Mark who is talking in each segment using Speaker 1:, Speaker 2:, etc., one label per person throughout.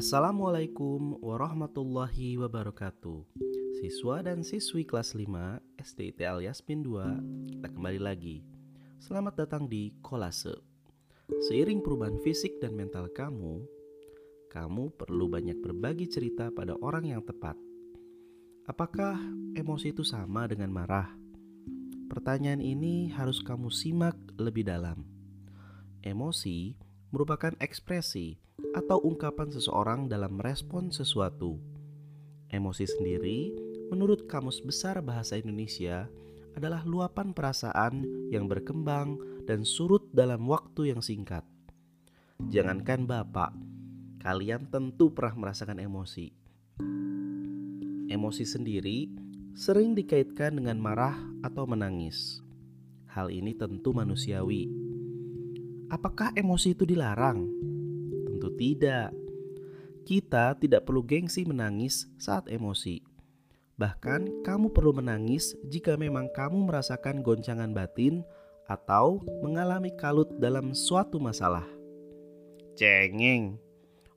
Speaker 1: Assalamualaikum warahmatullahi wabarakatuh. Siswa dan siswi kelas 5 SDIT alias PIN 2 Kita kembali lagi. Selamat datang di Kolase. Seiring perubahan fisik dan mental kamu Kamu perlu banyak berbagi cerita pada orang yang tepat. Apakah emosi itu sama dengan marah? Pertanyaan ini harus kamu simak lebih dalam. Emosi merupakan ekspresi atau ungkapan seseorang dalam merespon sesuatu. Emosi sendiri, menurut Kamus Besar Bahasa Indonesia, adalah luapan perasaan yang berkembang dan surut dalam waktu yang singkat. Jangankan Bapak, kalian tentu pernah merasakan emosi. Emosi sendiri sering dikaitkan dengan marah atau menangis. Hal ini tentu manusiawi. Apakah emosi itu dilarang? Tentu tidak. Kita tidak perlu gengsi menangis saat emosi. Bahkan, kamu perlu menangis jika memang kamu merasakan goncangan batin atau mengalami kalut dalam suatu masalah. Cengeng.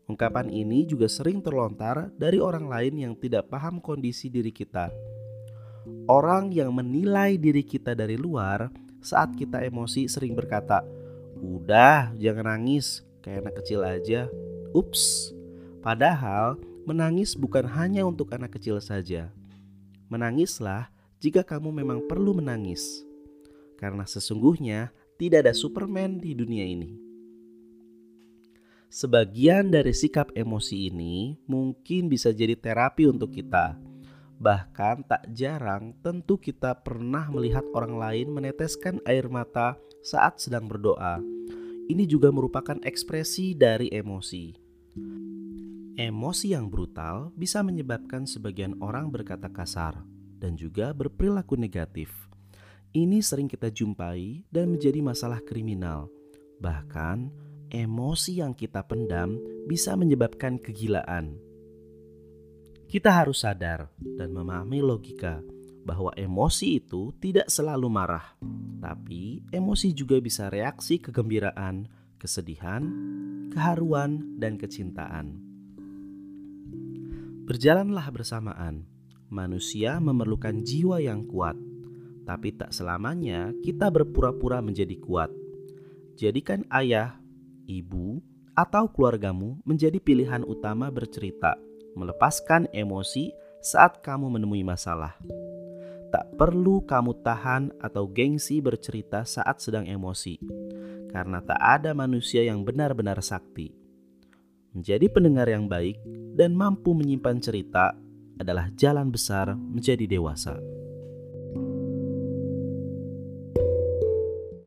Speaker 1: Ungkapan ini juga sering terlontar dari orang lain yang tidak paham kondisi diri kita. Orang yang menilai diri kita dari luar saat kita emosi sering berkata, "Udah, jangan nangis, kayak anak kecil aja. Ups, padahal menangis bukan hanya untuk anak kecil saja. Menangislah jika kamu memang perlu menangis, karena sesungguhnya tidak ada Superman di dunia ini. Sebagian dari sikap emosi ini mungkin bisa jadi terapi untuk kita. Bahkan tak jarang tentu kita pernah melihat orang lain meneteskan air mata saat sedang berdoa ini juga merupakan ekspresi dari emosi. Emosi yang brutal bisa menyebabkan sebagian orang berkata kasar dan juga berperilaku negatif. Ini sering kita jumpai dan menjadi masalah kriminal. Bahkan, emosi yang kita pendam bisa menyebabkan kegilaan. Kita harus sadar dan memahami logika bahwa emosi itu tidak selalu marah, tapi emosi juga bisa reaksi kegembiraan, kesedihan, keharuan, dan kecintaan. Berjalanlah bersamaan. Manusia memerlukan jiwa yang kuat, tapi tak selamanya kita berpura-pura menjadi kuat. Jadikan ayah, ibu, atau keluargamu menjadi pilihan utama bercerita, melepaskan emosi saat kamu menemui masalah. Perlu kamu tahan atau gengsi bercerita saat sedang emosi, karena tak ada manusia yang benar-benar sakti. Menjadi pendengar yang baik dan mampu menyimpan cerita adalah jalan besar menjadi dewasa.